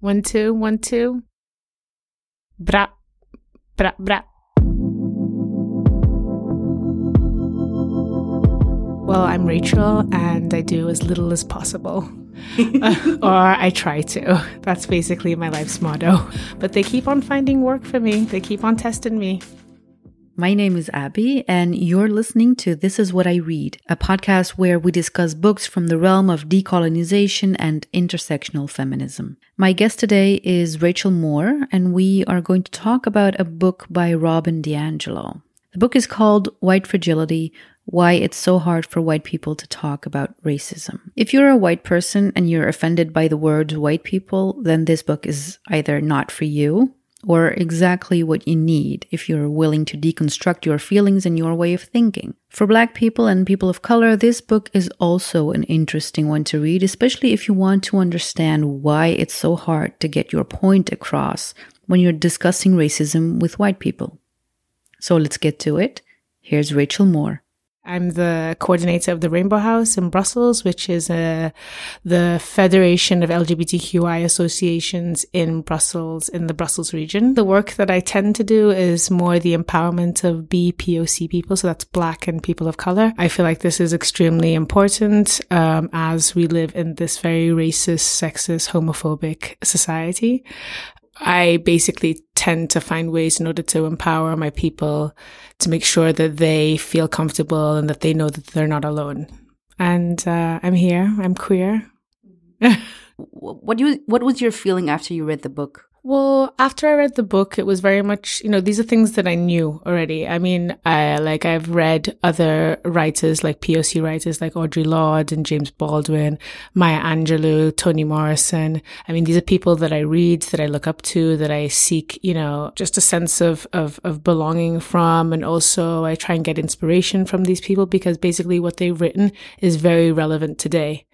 One, two, one, two. Bra, bra, bra. Well, I'm Rachel and I do as little as possible. uh, or I try to. That's basically my life's motto. But they keep on finding work for me, they keep on testing me. My name is Abby, and you're listening to This Is What I Read, a podcast where we discuss books from the realm of decolonization and intersectional feminism. My guest today is Rachel Moore, and we are going to talk about a book by Robin DiAngelo. The book is called White Fragility Why It's So Hard for White People to Talk About Racism. If you're a white person and you're offended by the word white people, then this book is either not for you or exactly what you need if you're willing to deconstruct your feelings and your way of thinking. For Black people and people of color, this book is also an interesting one to read, especially if you want to understand why it's so hard to get your point across when you're discussing racism with white people. So let's get to it. Here's Rachel Moore. I'm the coordinator of the Rainbow House in Brussels, which is uh, the Federation of LGBTQI associations in Brussels, in the Brussels region. The work that I tend to do is more the empowerment of BPOC people, so that's Black and people of color. I feel like this is extremely important um, as we live in this very racist, sexist, homophobic society. I basically tend to find ways in order to empower my people to make sure that they feel comfortable and that they know that they're not alone. And uh, I'm here. I'm queer. what you what was your feeling after you read the book? Well, after I read the book, it was very much, you know, these are things that I knew already. I mean, I, like I've read other writers, like POC writers like Audre Lorde and James Baldwin, Maya Angelou, Toni Morrison. I mean, these are people that I read, that I look up to, that I seek, you know, just a sense of, of, of belonging from. And also I try and get inspiration from these people because basically what they've written is very relevant today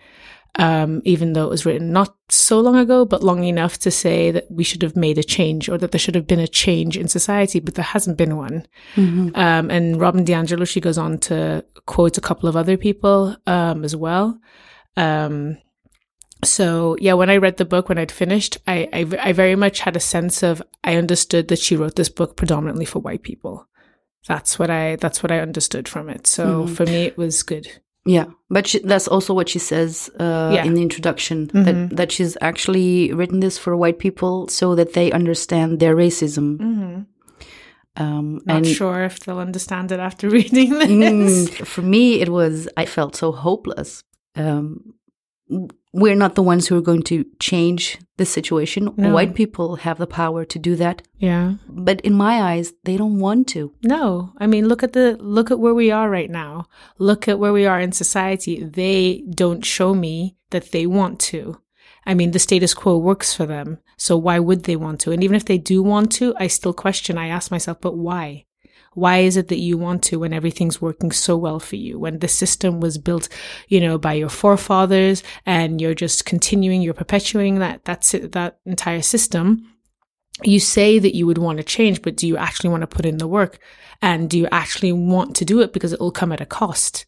um, even though it was written not so long ago, but long enough to say that we should have made a change or that there should have been a change in society, but there hasn't been one. Mm-hmm. Um, and Robin DiAngelo, she goes on to quote a couple of other people um, as well. Um, so yeah, when I read the book, when I'd finished, I, I, I very much had a sense of I understood that she wrote this book predominantly for white people. That's what I that's what I understood from it. So mm-hmm. for me, it was good. Yeah, but she, that's also what she says uh, yeah. in the introduction mm-hmm. that that she's actually written this for white people so that they understand their racism. Mm-hmm. Um, Not and sure if they'll understand it after reading this. Mm, for me, it was I felt so hopeless. Um, we're not the ones who are going to change the situation. No. White people have the power to do that. Yeah. But in my eyes, they don't want to. No. I mean, look at the look at where we are right now. Look at where we are in society. They don't show me that they want to. I mean, the status quo works for them. So why would they want to? And even if they do want to, I still question. I ask myself, but why? Why is it that you want to when everything's working so well for you? When the system was built, you know, by your forefathers and you're just continuing, you're perpetuating that, that's it, that entire system. You say that you would want to change, but do you actually want to put in the work? And do you actually want to do it because it will come at a cost?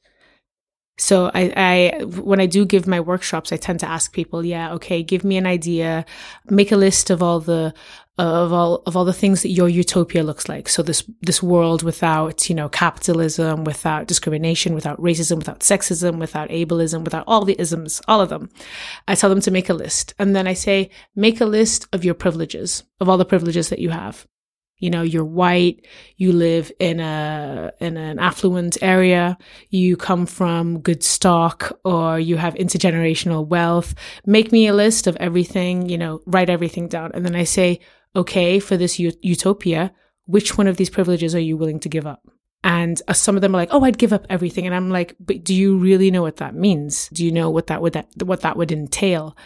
So I, I, when I do give my workshops, I tend to ask people, yeah, okay, give me an idea, make a list of all the, of all, of all the things that your utopia looks like. So this, this world without, you know, capitalism, without discrimination, without racism, without sexism, without ableism, without all the isms, all of them. I tell them to make a list. And then I say, make a list of your privileges, of all the privileges that you have you know you're white you live in a in an affluent area you come from good stock or you have intergenerational wealth. Make me a list of everything you know write everything down and then i say okay for this utopia which one of these privileges are you willing to give up and uh, some of them are like, "Oh, I'd give up everything." And I'm like, "But do you really know what that means? Do you know what that would that, what that would entail?"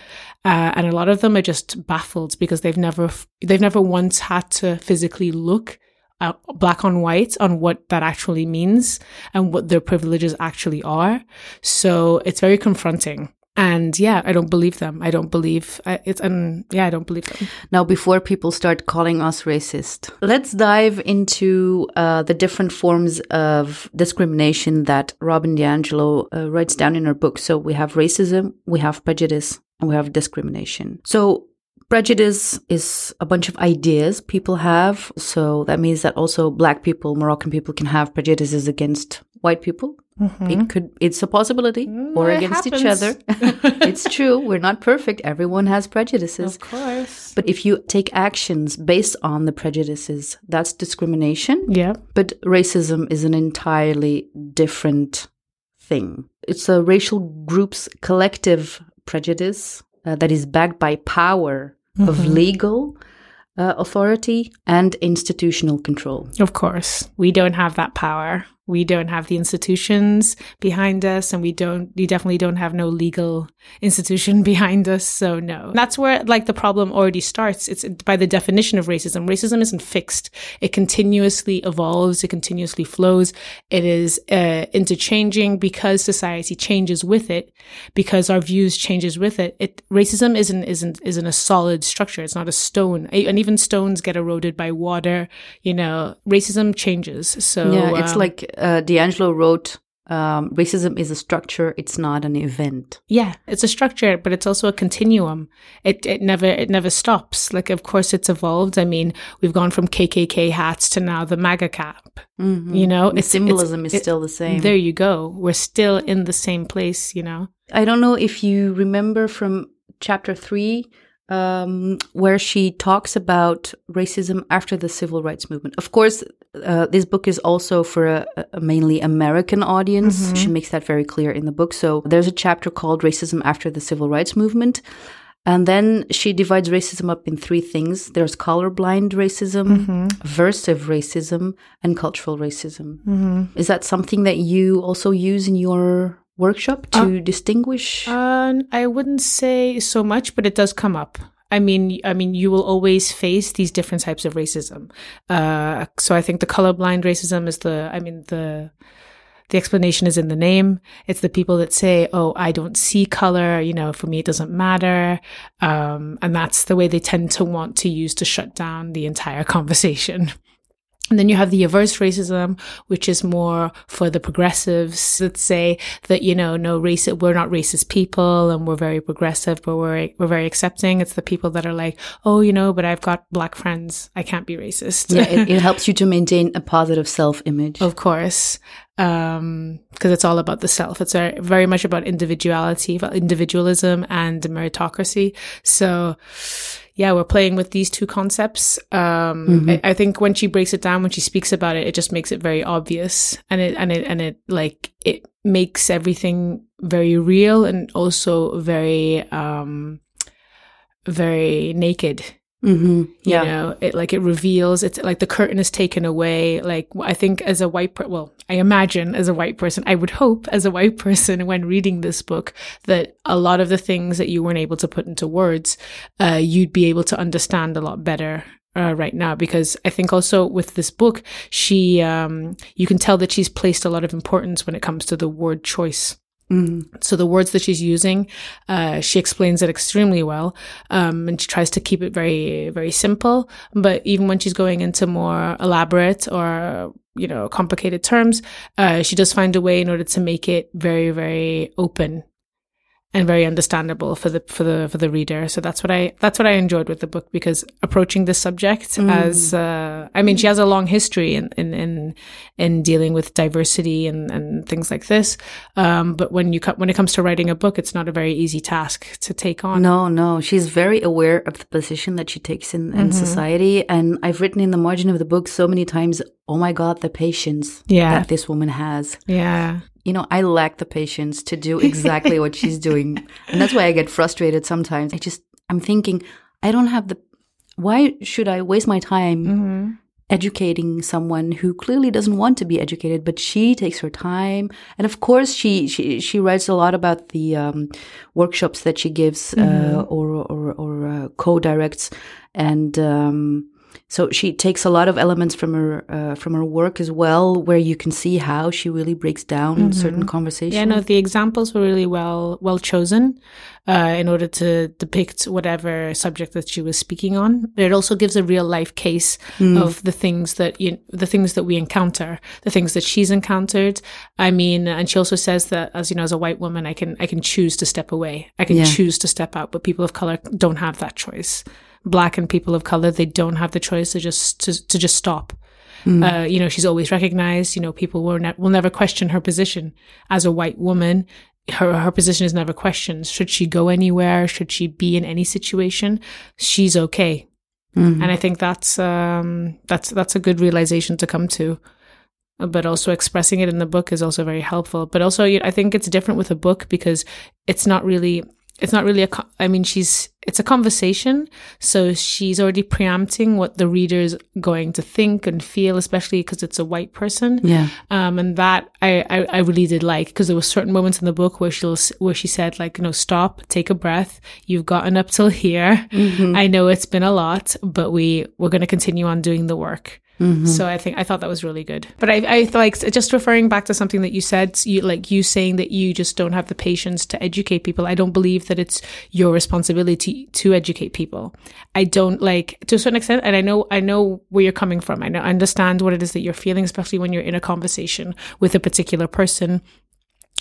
Uh, and a lot of them are just baffled because they've never they've never once had to physically look uh, black on white on what that actually means and what their privileges actually are. So it's very confronting and yeah i don't believe them i don't believe it's and yeah i don't believe them now before people start calling us racist let's dive into uh, the different forms of discrimination that robin diangelo uh, writes down in her book so we have racism we have prejudice and we have discrimination so Prejudice is a bunch of ideas people have. So that means that also black people, Moroccan people can have prejudices against white people. It could, it's a possibility or Mm, it against each other. it's true. We're not perfect. Everyone has prejudices. Of course. But if you take actions based on the prejudices, that's discrimination. Yeah. But racism is an entirely different thing. It's a racial group's collective prejudice uh, that is backed by power of legal uh, authority and institutional control. Of course. We don't have that power. We don't have the institutions behind us and we don't we definitely don't have no legal institution behind us. So no. That's where like the problem already starts. It's by the definition of racism. Racism isn't fixed. It continuously evolves, it continuously flows. It is uh, interchanging because society changes with it, because our views changes with it. It racism isn't isn't isn't a solid structure. It's not a stone. And even stones get eroded by water, you know. Racism changes. So yeah, it's um, like uh, DiAngelo wrote um, racism is a structure, it's not an event. Yeah, it's a structure, but it's also a continuum. It it never it never stops. Like of course it's evolved. I mean, we've gone from KKK hats to now the MAGA cap. You know, The symbolism is it- still the same. There you go. We're still in the same place. You know. I don't know if you remember from chapter three, um, where she talks about racism after the civil rights movement. Of course, uh, this book is also for a, a mainly American audience. She makes that very clear in the book. So there's a chapter called Racism After the Civil Rights Movement. And then she divides racism up in three things. There's colorblind racism, aversive racism, and cultural racism. Is that something that you also use in your workshop to distinguish? Uh, I wouldn't say so much, but it does come up. I mean, I mean, you will always face these different types of racism. Uh, so I think the colorblind racism is the, I mean, the, the explanation is in the name. It's the people that say, "Oh, I don't see color. You know, for me, it doesn't matter," um, and that's the way they tend to want to use to shut down the entire conversation. And then you have the averse racism, which is more for the progressives that say that, you know, no race, we're not racist people and we're very progressive, but we're, we're very accepting. It's the people that are like, oh, you know, but I've got black friends. I can't be racist. yeah, it, it helps you to maintain a positive self image. Of course. Um, cause it's all about the self. It's very much about individuality, individualism and meritocracy. So, yeah, we're playing with these two concepts. Um, I, I think when she breaks it down, when she speaks about it, it just makes it very obvious. And it, and it, and it like, it makes everything very real and also very, um, very naked hmm Yeah. you know it like it reveals it's like the curtain is taken away like i think as a white per- well i imagine as a white person i would hope as a white person when reading this book that a lot of the things that you weren't able to put into words uh, you'd be able to understand a lot better uh, right now because I think also with this book, she, um, you can tell that she's placed a lot of importance when it comes to the word choice. So the words that she's using, uh, she explains it extremely well, um, and she tries to keep it very, very simple. But even when she's going into more elaborate or you know complicated terms, uh, she does find a way in order to make it very, very open and very understandable for the for the for the reader. So that's what I that's what I enjoyed with the book because approaching this subject as uh, I mean she has a long history in in in, in dealing with diversity and, and things like this. Um, but when you when it comes to writing a book, it's not a very easy task to take on. No, no. She's very aware of the position that she takes in, in society. And I've written in the margin of the book so many times, oh my God, the patience Yeah. that this woman has. Yeah. You know, I lack the patience to do exactly what she's doing. And that's why I get frustrated sometimes. I just, I'm thinking, I don't have the, why should I waste my time educating someone who clearly doesn't want to be educated, but she takes her time. And of course, she, she, she writes a lot about the, um, workshops that she gives, uh, or, or, or, uh, co-directs. And, um, So she takes a lot of elements from her uh, from her work as well, where you can see how she really breaks down mm-hmm. certain conversations. Yeah, no, the examples were really well well chosen uh, in order to depict whatever subject that she was speaking on. It also gives a real life case mm. of the things that you, the things that we encounter, the things that she's encountered. I mean, and she also says that as you know, as a white woman, I can I can choose to step away, I can yeah. choose to step out, but people of color don't have that choice black and people of color, they don't have the choice to just to, to just stop. Mm. Uh, you know, she's always recognized. You know, people will ne- will never question her position as a white woman. Her her position is never questioned. Should she go anywhere? Should she be in any situation? She's okay. Mm. And I think that's um, that's that's a good realization to come to. But also expressing it in the book is also very helpful. But also, I think it's different with a book because it's not really it's not really a i mean she's it's a conversation so she's already preempting what the reader's going to think and feel especially because it's a white person. Yeah. Um and that i i, I really did like because there were certain moments in the book where she'll where she said like you know stop take a breath. You've gotten up till here. Mm-hmm. i know it's been a lot but we we're going to continue on doing the work Mm-hmm. So I think I thought that was really good. But I, I like just referring back to something that you said, you like you saying that you just don't have the patience to educate people. I don't believe that it's your responsibility to educate people. I don't like to a certain extent, and I know I know where you're coming from. I know I understand what it is that you're feeling, especially when you're in a conversation with a particular person.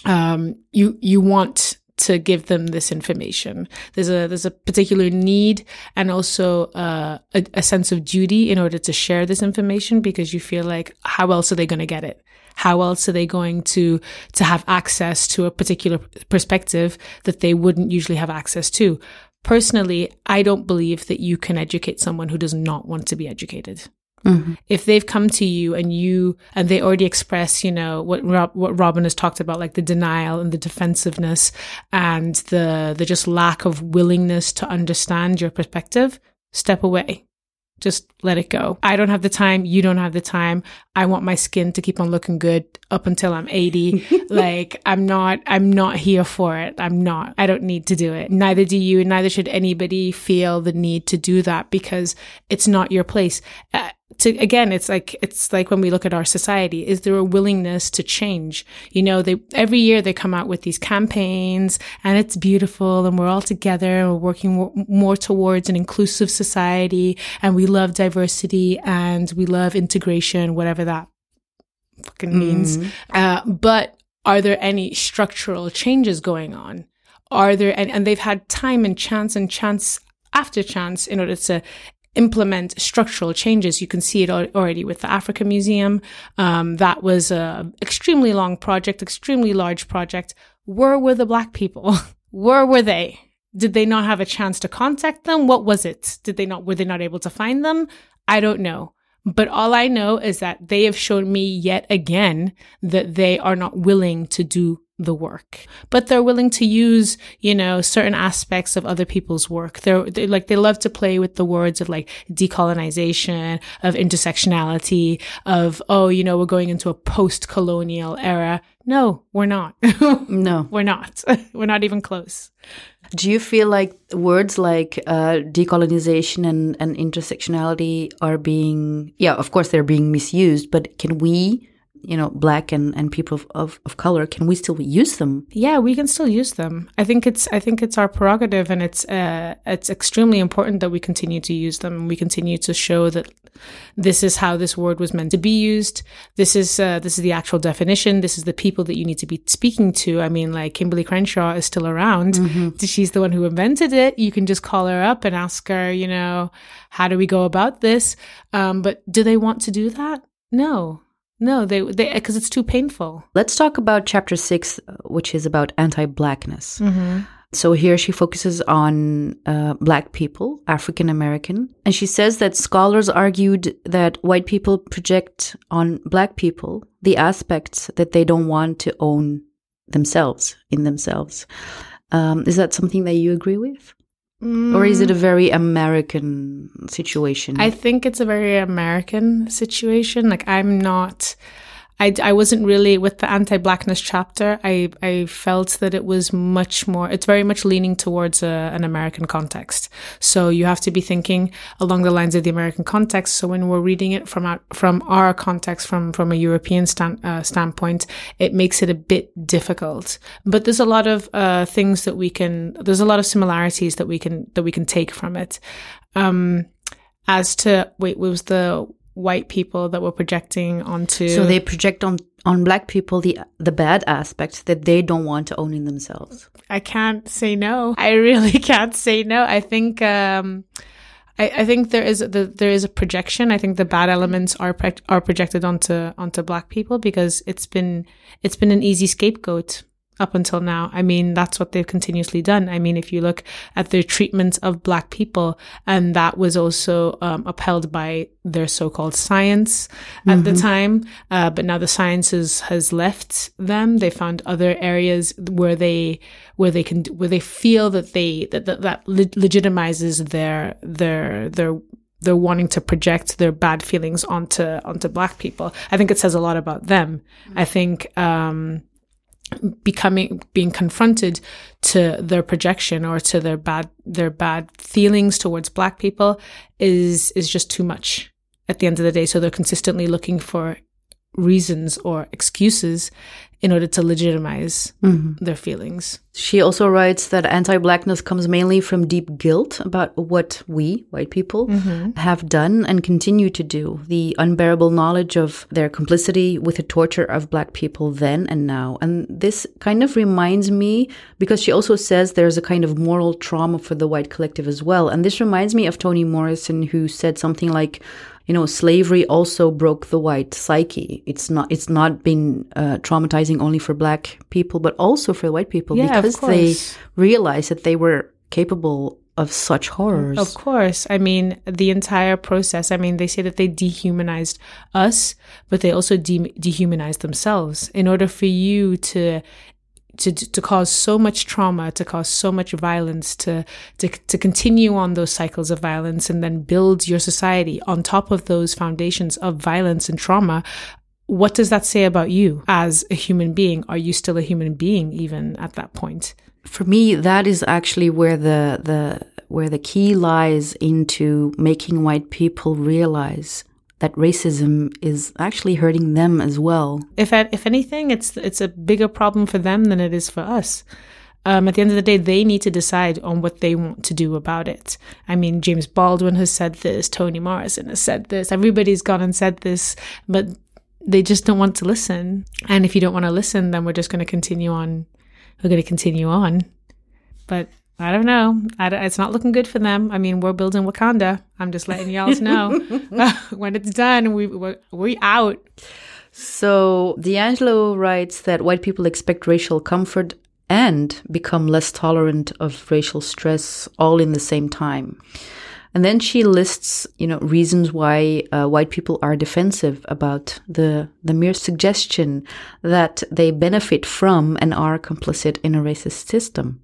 Um, you you want to give them this information. There's a there's a particular need and also uh, a, a sense of duty in order to share this information because you feel like how else are they going to get it? How else are they going to to have access to a particular perspective that they wouldn't usually have access to? Personally, I don't believe that you can educate someone who does not want to be educated. Mm-hmm. If they've come to you and you and they already express, you know, what Rob, what Robin has talked about, like the denial and the defensiveness and the the just lack of willingness to understand your perspective, step away. Just let it go. I don't have the time. You don't have the time. I want my skin to keep on looking good up until I'm 80. like I'm not, I'm not here for it. I'm not, I don't need to do it. Neither do you. Neither should anybody feel the need to do that because it's not your place. Uh, to again it's like it's like when we look at our society is there a willingness to change? You know they every year they come out with these campaigns and it's beautiful and we're all together and we're working more, more towards an inclusive society and we love diversity and we love integration whatever that fucking means. Mm-hmm. uh, but are there any structural changes going on? Are there and, and they've had time and chance and chance after chance in order to implement structural changes. You can see it already with the Africa Museum. Um, that was a extremely long project, extremely large project. Where were the black people? Where were they? Did they not have a chance to contact them? What was it? Did they not, were they not able to find them? I don't know. But all I know is that they have shown me yet again that they are not willing to do the work, but they're willing to use, you know, certain aspects of other people's work. They're, they're, like, they love to play with the words of like decolonization, of intersectionality, of, oh, you know, we're going into a post colonial era. No, we're not. no, we're not. we're not even close. Do you feel like words like uh, decolonization and, and intersectionality are being, yeah, of course they're being misused, but can we you know black and, and people of, of, of, color can we still use them? Yeah we can still use them. I think it's i think it's our prerogative and it's uh, it's extremely important that we continue to use them. We continue to show that this is how this word was meant to be used. This is uh, this is the actual definition. This is the people that you need to be speaking to. I mean like kimberly crenshaw is still around. Mm-hmm. she's the one who invented it. You can just call her up and ask her you know how do we go about this? Um, but do they want to do that? No no, they they because it's too painful. Let's talk about chapter six, which is about anti-blackness. Mm-hmm. So here she focuses on uh, black people, African American, and she says that scholars argued that white people project on black people the aspects that they don't want to own themselves in themselves. Um, is that something that you agree with? Mm. Or is it a mm. very American situation? I think it's a very American situation. Like, I'm not. I, I wasn't really with the anti-blackness chapter. I I felt that it was much more. It's very much leaning towards a, an American context. So you have to be thinking along the lines of the American context. So when we're reading it from our from our context, from from a European stand, uh, standpoint, it makes it a bit difficult. But there's a lot of uh, things that we can. There's a lot of similarities that we can that we can take from it. Um, as to wait, was the white people that were projecting onto so they project on on black people the the bad aspects that they don't want to own in themselves. I can't say no. I really can't say no. I think um I, I think there is the, there is a projection. I think the bad elements are are projected onto onto black people because it's been it's been an easy scapegoat up until now. I mean, that's what they've continuously done. I mean, if you look at their treatment of black people, and that was also um, upheld by their so-called science at mm-hmm. the time, uh, but now the science has, has left them. They found other areas where they where they can where they feel that they that that, that legitimizes their their their they're wanting to project their bad feelings onto onto black people. I think it says a lot about them. Mm-hmm. I think um, becoming being confronted to their projection or to their bad their bad feelings towards black people is is just too much at the end of the day. So they're consistently looking for reasons or excuses in order to legitimize mm-hmm. their feelings. She also writes that anti blackness comes mainly from deep guilt about what we, white people, mm-hmm. have done and continue to do, the unbearable knowledge of their complicity with the torture of black people then and now. And this kind of reminds me, because she also says there's a kind of moral trauma for the white collective as well. And this reminds me of Toni Morrison, who said something like, you know, slavery also broke the white psyche. It's not, it's not been uh, traumatizing only for black people, but also for white people yeah, because they realized that they were capable of such horrors. Of course. I mean, the entire process. I mean, they say that they dehumanized us, but they also de- dehumanized themselves in order for you to to to cause so much trauma, to cause so much violence, to to to continue on those cycles of violence, and then build your society on top of those foundations of violence and trauma. What does that say about you as a human being? Are you still a human being even at that point? For me, that is actually where the the where the key lies into making white people realize that racism is actually hurting them as well. If if anything, it's it's a bigger problem for them than it is for us. Um, at the end of the day, they need to decide on what they want to do about it. I mean, James Baldwin has said this, Toni Morrison has said this, everybody's gone and said this, but they just don't want to listen. And if you don't want to listen, then we're just going to continue on. We're going to continue on. But I don't know. I don't, it's not looking good for them. I mean, we're building Wakanda. I'm just letting y'all know. when it's done, we we're, we out. So DiAngelo writes that white people expect racial comfort and become less tolerant of racial stress all in the same time. And then she lists, you know, reasons why uh, white people are defensive about the the mere suggestion that they benefit from and are complicit in a racist system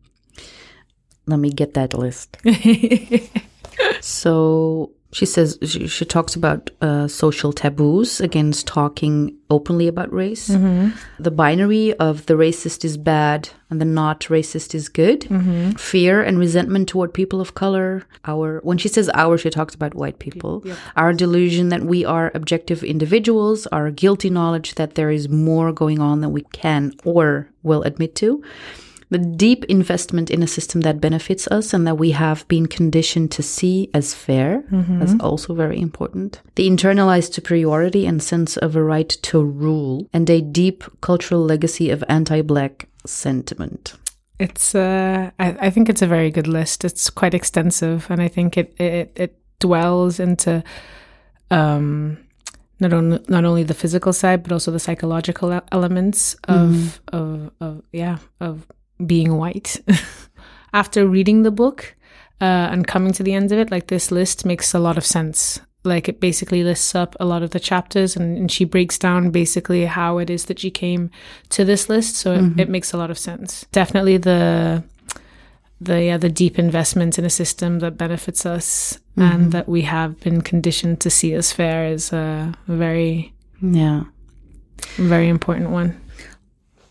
let me get that list. so she says she, she talks about uh, social taboos against talking openly about race. Mm-hmm. The binary of the racist is bad and the not racist is good. Mm-hmm. Fear and resentment toward people of color. Our when she says our, she talks about white people. Yep. Our delusion that we are objective individuals. Our guilty knowledge that there is more going on than we can or will admit to the deep investment in a system that benefits us and that we have been conditioned to see as fair. Mm-hmm. That's also very important. The internalized superiority and sense of a right to rule, and a deep cultural legacy of anti black sentiment. It's, uh, I, I, think it's a very good list. It's quite extensive, and I think it, it, it dwells into, um, not only not only the physical side but also the psychological elements of mm. of, of yeah of being white. After reading the book uh, and coming to the end of it, like this list makes a lot of sense. Like it basically lists up a lot of the chapters and, and she breaks down basically how it is that she came to this list. So mm-hmm. it, it makes a lot of sense. Definitely the the yeah, the deep investment in a system that benefits us mm-hmm. and that we have been conditioned to see as fair is a very yeah Very important one.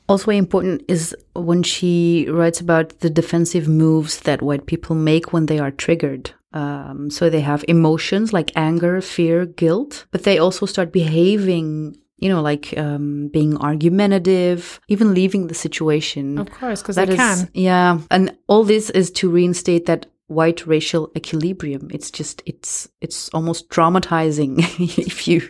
Also important is when she writes about the defensive moves that white people make when they are triggered. Um, so they have emotions like anger, fear, guilt, but they also start behaving you know, like um, being argumentative, even leaving the situation. Of course, because they That is- can. Yeah, and all this is to reinstate that white racial equilibrium. It's just it's it's almost traumatizing if you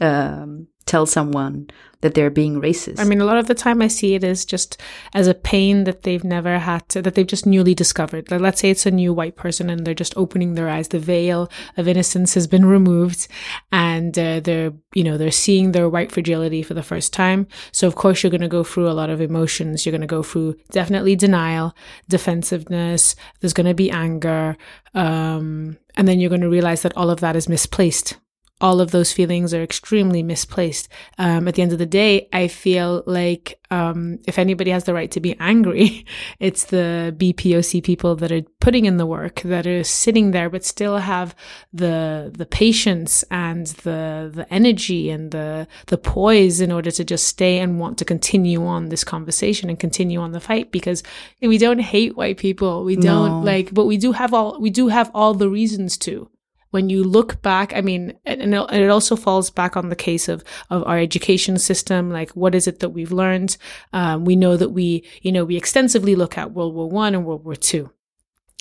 um, tell someone that they're being racist. I mean, a lot of the time I see it as just as a pain that they've never had to, that they've just newly discovered. Like, let's say it's a new white person and they're just opening their eyes. The veil of innocence has been removed and uh, they're, you know, they're seeing their white fragility for the first time. So, of course, you're going to go through a lot of emotions. You're going to go through definitely denial, defensiveness. There's going to be anger. Um, and then you're going to realize that all of that is misplaced all of those feelings are extremely misplaced. Um, at the end of the day, I feel like um, if anybody has the right to be angry, it's the BPOC people that are putting in the work, that are sitting there, but still have the the patience and the the energy and the the poise in order to just stay and want to continue on this conversation and continue on the fight. Because we don't hate white people, we don't No. like, but we do have all we do have all the reasons to when you look back, I mean, and and it also falls back on the case of of our education system. Like, what is it that we've learned? Um, we know that we, you know, we extensively look at World War One and World War Two.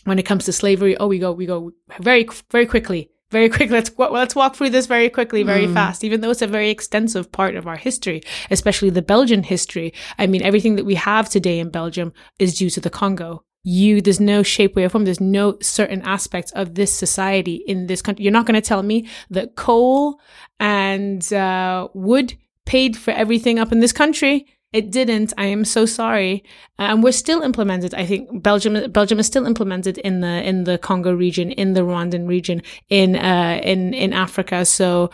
When it comes to slavery, oh, we go, we go very, very quickly, very quickly. Let's let's walk through this very quickly, very fast. Even though it's a very extensive part of our history, especially the Belgian history. I mean, everything that we have today in Belgium is due to the Congo you there's no shape way or form there's no certain aspects of this society in this country. You're not going to tell me that coal and uh, wood paid for everything up in this country. It didn't. I am so sorry. And we're still implemented i think. Belgium belgium is still implemented in the in the congo region in the rwandan region in uh in in africa. So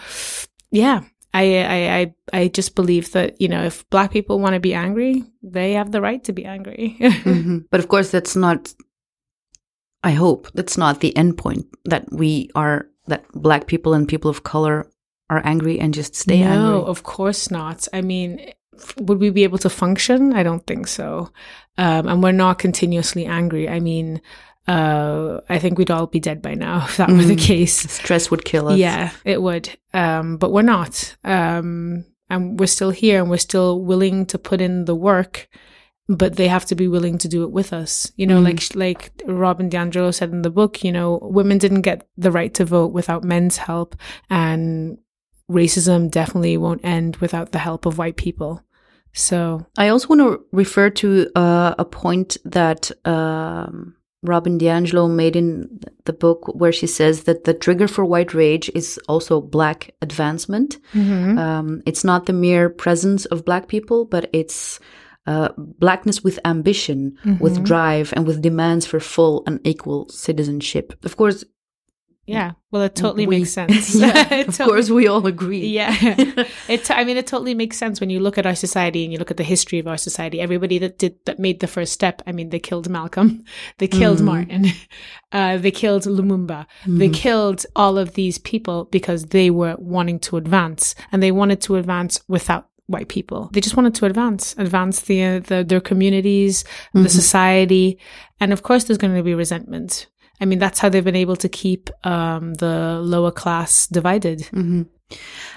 yeah I, I I I just believe that you know if black people want to be angry, they have the right to be angry. Mhm. But of course, that's not. I hope that's not the end point. That we are that black people and people of color are angry and just stay no, angry. No, of course not. I mean, would we be able to function? I don't think so. Um, and we're not continuously angry. I mean, uh, I think we'd all be dead by now if that were the Mm. case. Stress would kill us. Yeah, it would. Um, but we're not. Um, and we're still here and we're still willing to put in the work, but they have to be willing to do it with us. You know, Mm. like, like Robin DiAngelo said in the book, you know, women didn't get the right to vote without men's help and racism definitely won't end without the help of white people. So, I also want to refer to uh, a point that um, Robin DiAngelo made in the book, where she says that the trigger for white rage is also black advancement. Um, it's not the mere presence of black people, but it's uh, blackness with ambition, with drive, and with demands for full and equal citizenship. Of course, yeah, well, it totally we- makes sense. yeah, of course, we all agree. Yeah. it I mean it totally makes sense when you look at our society and you look at the history of our society. Everybody that did that made the first step. I mean, they killed Malcolm, they killed Mhm. Martin, uh, they killed Lumumba, they Mhm. killed all of these people because they were wanting to advance and they wanted to advance without white people. They just wanted to advance, advance the, uh, the their communities, the Mhm. society, and of course there's going to be resentment. I mean, that's how they've been able to keep um, the lower class divided. hmm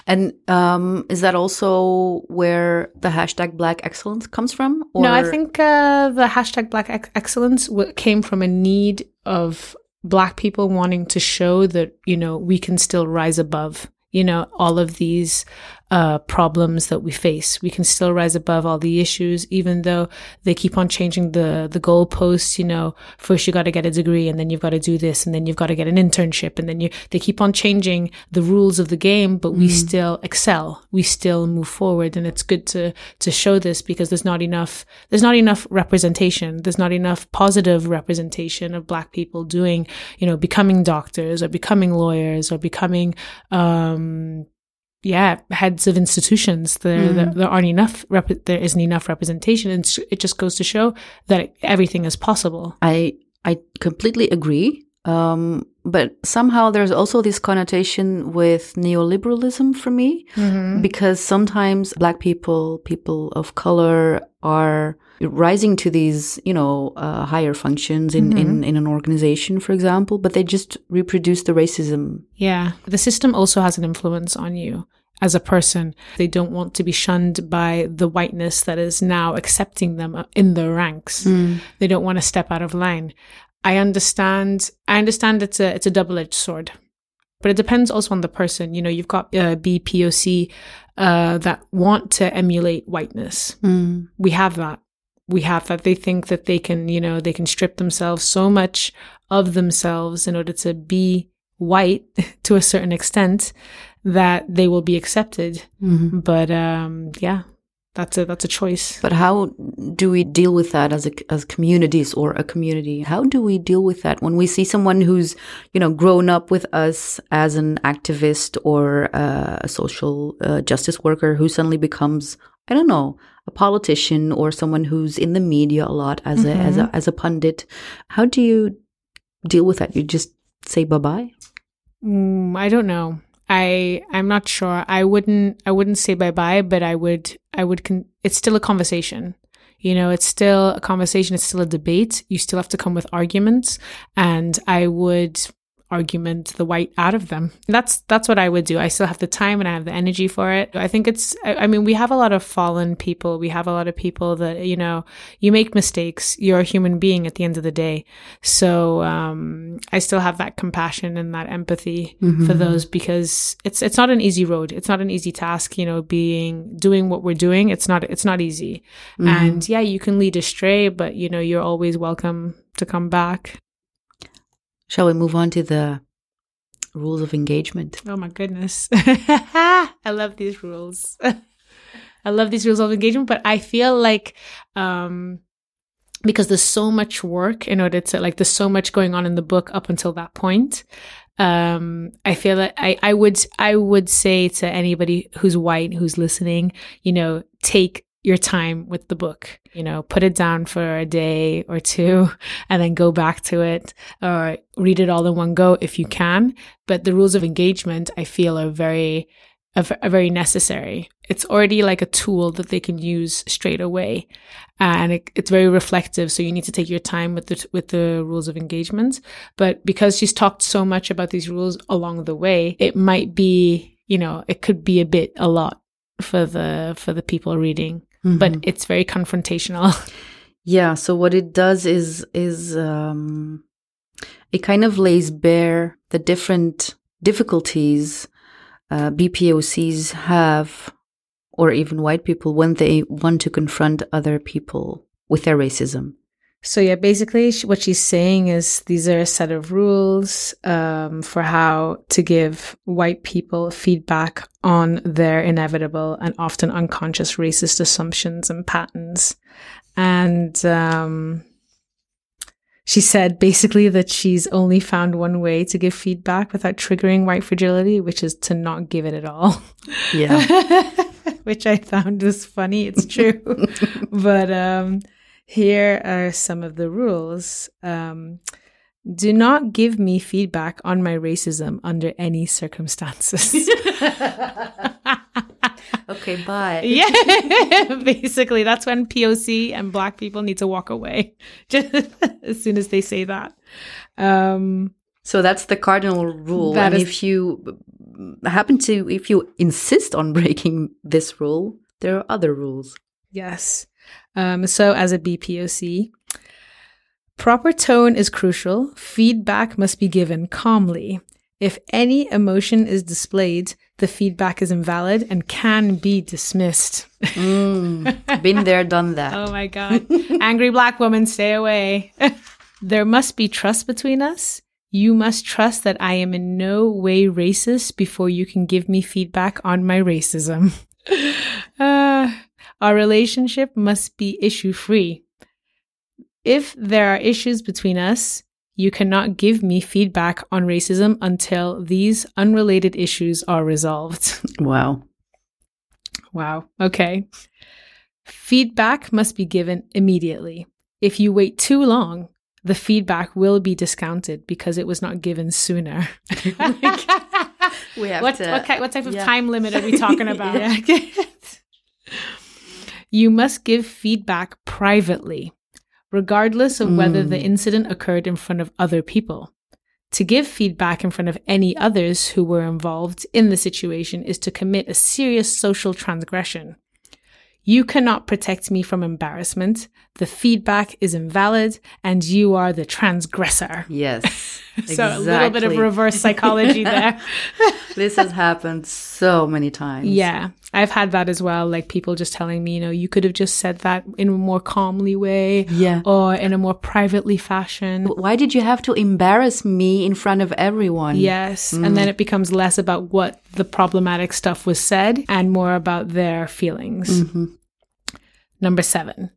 And um, is that also where the hashtag Black Excellence comes from? No, I think uh, the hashtag Black Ex- Excellence w- came from a need of Black people wanting to show that you know we can still rise above you know all of these uh, problems that we face. We can still rise above all the issues, even though they keep on changing the the goalposts. You know, first you got to get a degree, and then you've got to do this, and then you've got to get an internship, and then you they keep on changing the rules of the game. But we still excel. We still move forward, and it's good to to show this because there's not enough there's not enough representation. There's not enough positive representation of Black people doing you know becoming doctors or becoming lawyers or becoming um yeah, heads of institutions. There, there, mm-hmm. there aren't enough. Rep- there isn't enough representation, and it just goes to show that everything is possible. I I completely agree. Um, but somehow there's also this connotation with neoliberalism for me Mhm. because sometimes black people, people of color are rising to these, you know, uh, higher functions in, in, in an organization, for example, but they just reproduce the racism. Yeah. The system also has an influence on you as a person. They don't want to be shunned by the whiteness that is now accepting them in their ranks. They don't want to step out of line. I understand. I understand it's a it's a double edged sword, but it depends also on the person. You know, you've got uh, BPOC uh, that want to emulate whiteness. Mm. We have that. We have that. They think that they can, you know, they can strip themselves so much of themselves in order to be white to a certain extent that they will be accepted. Mhm. But um, yeah, that's a that's a choice. But how do we deal with that as a, as communities or a community? How do we deal with that when we see someone who's you know grown up with us as an activist or uh, a social uh, justice worker who suddenly becomes I don't know a politician or someone who's in the media a lot as a as a as a pundit? How do you deal with that? You just say bye bye. Mm, I don't know. I I'm not sure. I wouldn't I wouldn't say bye bye, but I would I would con- it's still a conversation. You know, it's still a conversation, it's still a debate. You still have to come with arguments and I would argument the white out of them. That's that's what I would do. I still have the time and I have the energy for it. I think it's I, I mean, we have a lot of fallen people. We have a lot of people that, you know, you make mistakes. You're a human being at the end of the day. So um I still have that compassion and that empathy for those because it's it's not an easy road. It's not an easy task, you know, being doing what we're doing. It's not it's not easy. And yeah, you can lead astray, but you know, you're always welcome to come back. Shall we move on to the rules of engagement? Oh my goodness. I love these rules. I love these rules of engagement, but I feel like um because there's so much work in order to like there's so much going on in the book up until that point. Um I feel that I I would I would say to anybody who's white who's listening, you know, take your time with the book. You know, put it down for a day or two and then go back to it or read it all in one go if you can. But the rules of engagement, I feel, are very, are very necessary. It's already like a tool that they can use straight away, and it, it's very reflective. So you need to take your time with the with the rules of engagement. But because she's talked so much about these rules along the way, it might be, you know, it could be a bit a lot for the for the people reading. But it's very confrontational. Yeah. So what it does is is um, it kind of lays bare the different difficulties uh, BPOCs have, or even white people, when they want to confront other people with their racism. So yeah, basically what she's saying is these are a set of rules um, for how to give white people feedback on their inevitable and often unconscious racist assumptions and patterns. And um, she said basically that she's only found one way to give feedback without triggering white fragility, which is to not give it at all. Yeah. which I found was funny. It's true. but um, here are some of the rules. Um, do not give me feedback on my racism under any circumstances. okay. Bye. yeah, basically, that's when POC and Black people need to walk away just as soon as they say that. Um, So that's the cardinal rule. That and is- if you happen to, if you insist on breaking this rule, there are other rules. Yes. Um, so, as a BPOC, proper tone is crucial. Feedback must be given calmly. If any emotion is displayed, the feedback is invalid and can be dismissed. Mm, been there, done that. Oh my God. Angry black woman, stay away. there must be trust between us. You must trust that I am in no way racist before you can give me feedback on my racism. Uh, our relationship must be issue free. If there are issues between us, you cannot give me feedback on racism until these unrelated issues are resolved. Wow. Wow. Okay. Feedback must be given immediately. If you wait too long, the feedback will be discounted because it was not given sooner. We have what, to. what, what type of yeah. time limit are we talking about? Yeah. You must give feedback privately, regardless of whether the Mm. incident occurred in front of other people. To give feedback in front of any others who were involved in the situation is to commit a serious social transgression. You cannot protect me from embarrassment. The feedback is invalid and you are the transgressor. Yes. So a little bit of reverse psychology there. This has happened so many times. Yeah, I've had that as well. Like people just telling me, you know, you could have just said that in a more calmly way Yeah. or in a more privately fashion. Why did you have to embarrass me in front of everyone? Yes. And mm. then it becomes less about what the problematic stuff was said and more about their feelings. Mm-hmm. Number seven,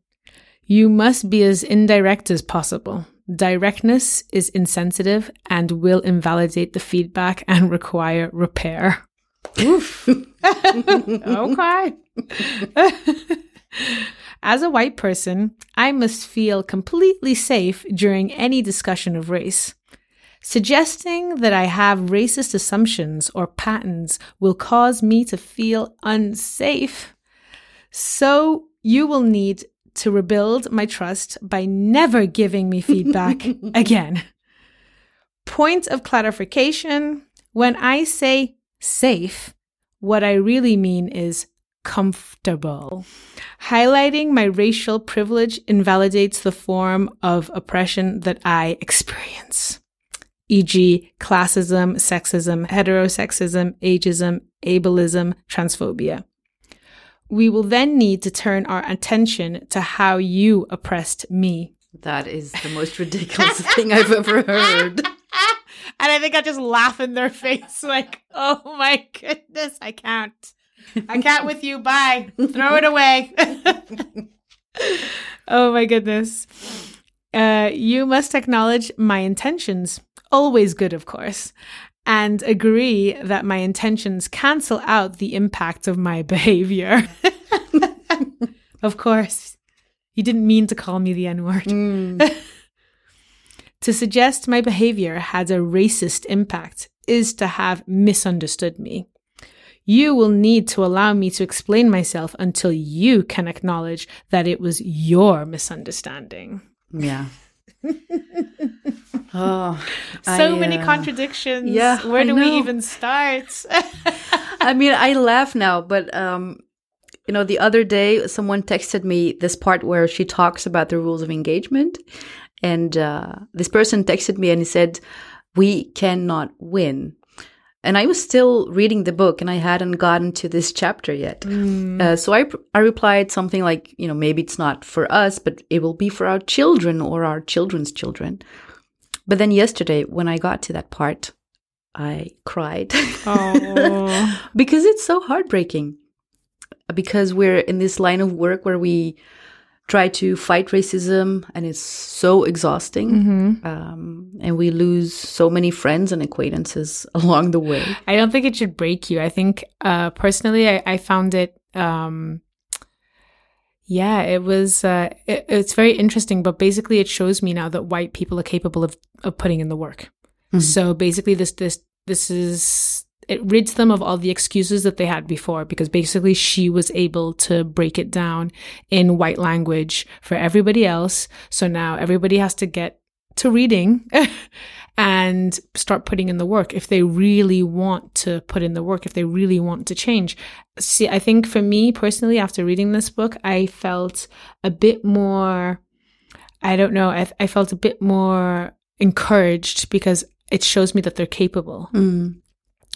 you must be as indirect as possible. Directness is insensitive and will invalidate the feedback and require repair. Oof. okay. As a white person, I must feel completely safe during any discussion of race. Suggesting that I have racist assumptions or patterns will cause me to feel unsafe. So you will need to rebuild my trust by never giving me feedback again. Point of clarification when I say safe, what I really mean is comfortable. Highlighting my racial privilege invalidates the form of oppression that I experience, e.g., classism, sexism, heterosexism, ageism, ableism, transphobia. We will then need to turn our attention to how you oppressed me. That is the most ridiculous thing I've ever heard. And I think I just laugh in their face, like, oh my goodness, I can't. I can't with you. Bye. Throw it away. oh my goodness. Uh, you must acknowledge my intentions, always good, of course, and agree that my intentions cancel out the impact of my behavior. of course. You didn't mean to call me the N word. Mm. To suggest my behavior had a racist impact is to have misunderstood me. You will need to allow me to explain myself until you can acknowledge that it was your misunderstanding. Yeah. Oh, So I, many uh, contradictions. yeah, Where do we even start? I mean, I laugh now, but um, you know, the other day someone texted me this part where she talks about the rules of engagement, and uh, this person texted me and he said, "We cannot win." And I was still reading the book, and I hadn't gotten to this chapter yet. Uh, so I I replied something like, you know, maybe it's not for us, but it will be for our children or our children's children. But then yesterday, when I got to that part, I cried. because it's so heartbreaking because we're in this line of work where we try to fight racism and it's so exhausting Mhm. um, and we lose so many friends and acquaintances along the way I don't think it should break you. I think uh, personally, I, I found it. Um, yeah, it was. Uh, it, it's very interesting, but basically, it shows me now that white people are capable of of putting in the work. Mhm. So basically, this this this is it rids them of all the excuses that they had before because basically she was able to break it down in white language for everybody else. So now everybody has to get to reading and start putting in the work if they really want to put in the work, if they really want to change. See, I think for me personally, after reading this book, I felt a bit more, I don't know, I, I felt a bit more encouraged because it shows me that they're capable. Mm.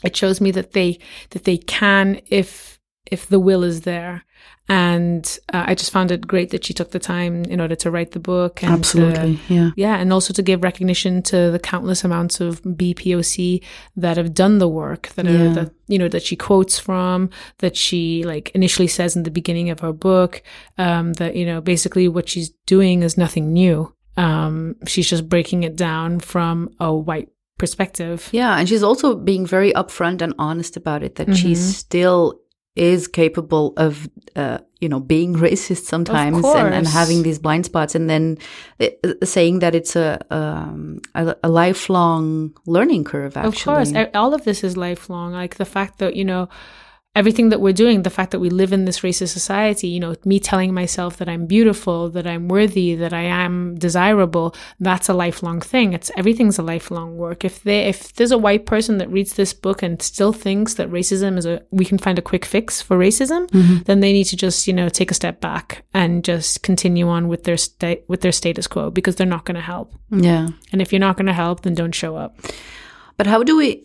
It shows me that they, that they can if, if the will is there. And uh, I just found it great that she took the time in order to write the book. And to- yeah yeah, and also to give recognition to the countless amounts of BPOC that have done the work that are that you know that she quotes from, that she like initially says in the beginning of her book, um, that you know basically what she's doing is nothing new. Um, she's just breaking it down from a white perspective. yeah and she's also being very upfront and honest about it that she still is capable of uh, you know being racist sometimes and, and, having these blind spots and then it, uh, saying that it's a, um, a, a lifelong learning curve actually. of course all of this is lifelong like the fact that you know everything that we're doing, the fact that we live in this racist society, you know, me telling myself that I'm beautiful, that I'm worthy, that I am desirable, that's a lifelong thing. It's everything's a lifelong work. If they, if there's a white person that reads this book and still thinks that racism is a, we can find a quick fix for racism, mm-hmm. then they need to just, you know, take a step back and just continue on with their state, with their status quo because they're not going to help. Yeah. And if you're not going to help, then don't show up. But how do we,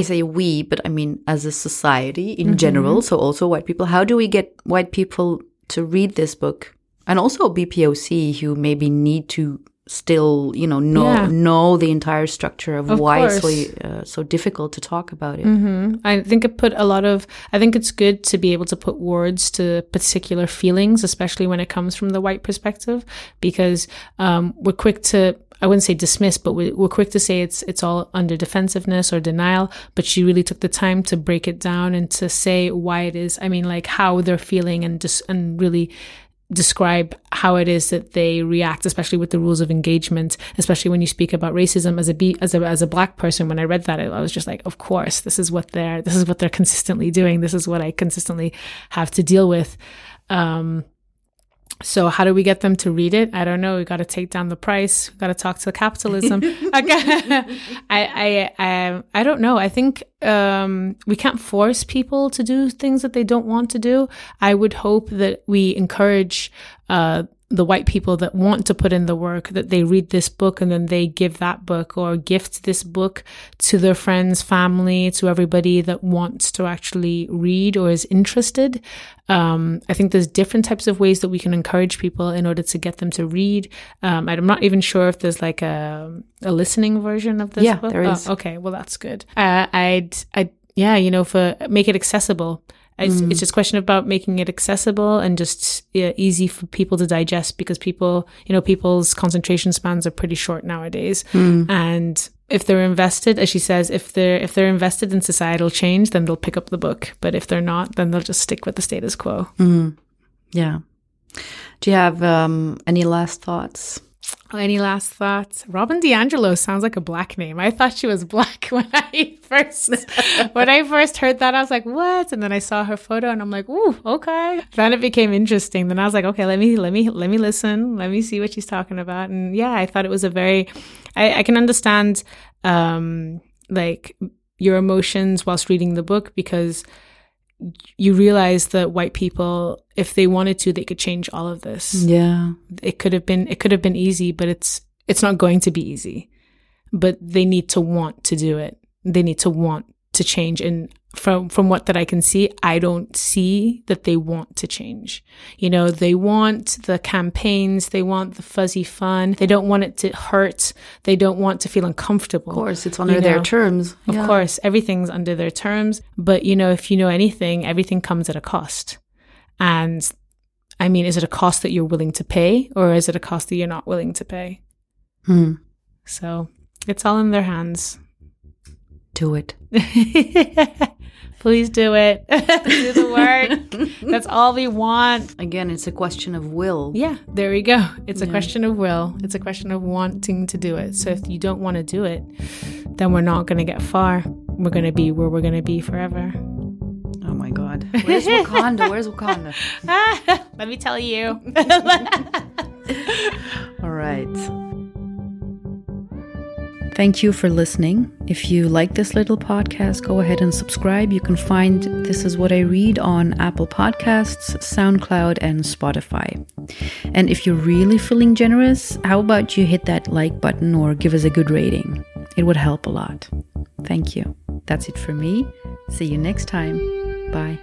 I say we, but I mean as a society in mm-hmm. general, so also white people, how do we get white people to read this book? And also BPOC who maybe need to still, you know, know yeah. know the entire structure of, of why it's so uh, so difficult to talk about it. Mm-hmm. I think it put a lot of. I think it's good to be able to put words to particular feelings, especially when it comes from the white perspective, because um, we're quick to I wouldn't say dismiss, but we, are quick to say it's it's all under defensiveness or denial. But she really took the time to break it down and to say why it is. I mean, like how they're feeling and just and really describe how it is that they react, especially with the rules of engagement, especially when you speak about racism as a B, as a as a black person. When I read that, I was just like, of course, this is what they're this is what they're consistently doing. This is what I consistently have to deal with. Um, so how do we get them to read it? I don't know. We got to take down the price. We got to talk to capitalism. I, I, I, I don't know. I think um, we can't force people to do things that they don't want to do. I would hope that we encourage uh, the white people that want to put in the work that they read this book and then they give that book or gift this book to their friends, family, to everybody that wants to actually read or is interested. Um, I think there's different types of ways that we can encourage people in order to get them to read. Um, I'm not even sure if there's like a, a listening version of this yeah, book. there is. Oh, okay, well that's good. Uh, I'd, I, yeah, you know, for make it accessible. It's, mm. it's just a question about making it accessible and just yeah, easy for people to digest because people, you know, people's concentration spans are pretty short nowadays. Mm. And if they're invested, as she says, if they're if they're invested in societal change, then they'll pick up the book. But if they're not, then they'll just stick with the status quo. Mm. Yeah. Do you have um, any last thoughts? Any last thoughts? Robin DiAngelo sounds like a black name. I thought she was black when I first when I first heard that. I was like, "What?" And then I saw her photo, and I'm like, "Ooh, okay." Then it became interesting. Then I was like, "Okay, let me let me let me listen. Let me see what she's talking about." And yeah, I thought it was a very. I, I can understand, um, like your emotions whilst reading the book because you realize that white people if they wanted to they could change all of this. Yeah. It could have been it could have been easy but it's it's not going to be easy. But they need to want to do it. They need to want to change. And from from what that I can see, I don't see that they want to change. You know, they want the campaigns, they want the fuzzy fun. They don't want it to hurt. They don't want to feel uncomfortable. Of course, it's under their know? terms. Of yeah. course, everything's under their terms, but you know, if you know anything, everything comes at a cost. And I mean, is it a cost that you're willing to pay or is it a cost that you're not willing to pay? Hmm. So, it's all in their hands. Do it. Please do it. do the work. That's all we want. Again, it's a question of will. Yeah, there we go. It's a question of will. It's a question of wanting to do it. So if you don't want to do it, then we're not going to get far. We're going to be where we're going to be forever. Oh my God. Where's Wakanda? Where's Wakanda? Let me tell you. all right. Thank you for listening. If you like this little podcast, go ahead and subscribe. You can find This Is What I Read on Apple Podcasts, SoundCloud, and Spotify. And if you're really feeling generous, how about you hit that like button or give us a good rating? It would help a lot. Thank you. That's it for me. See you next time. Bye.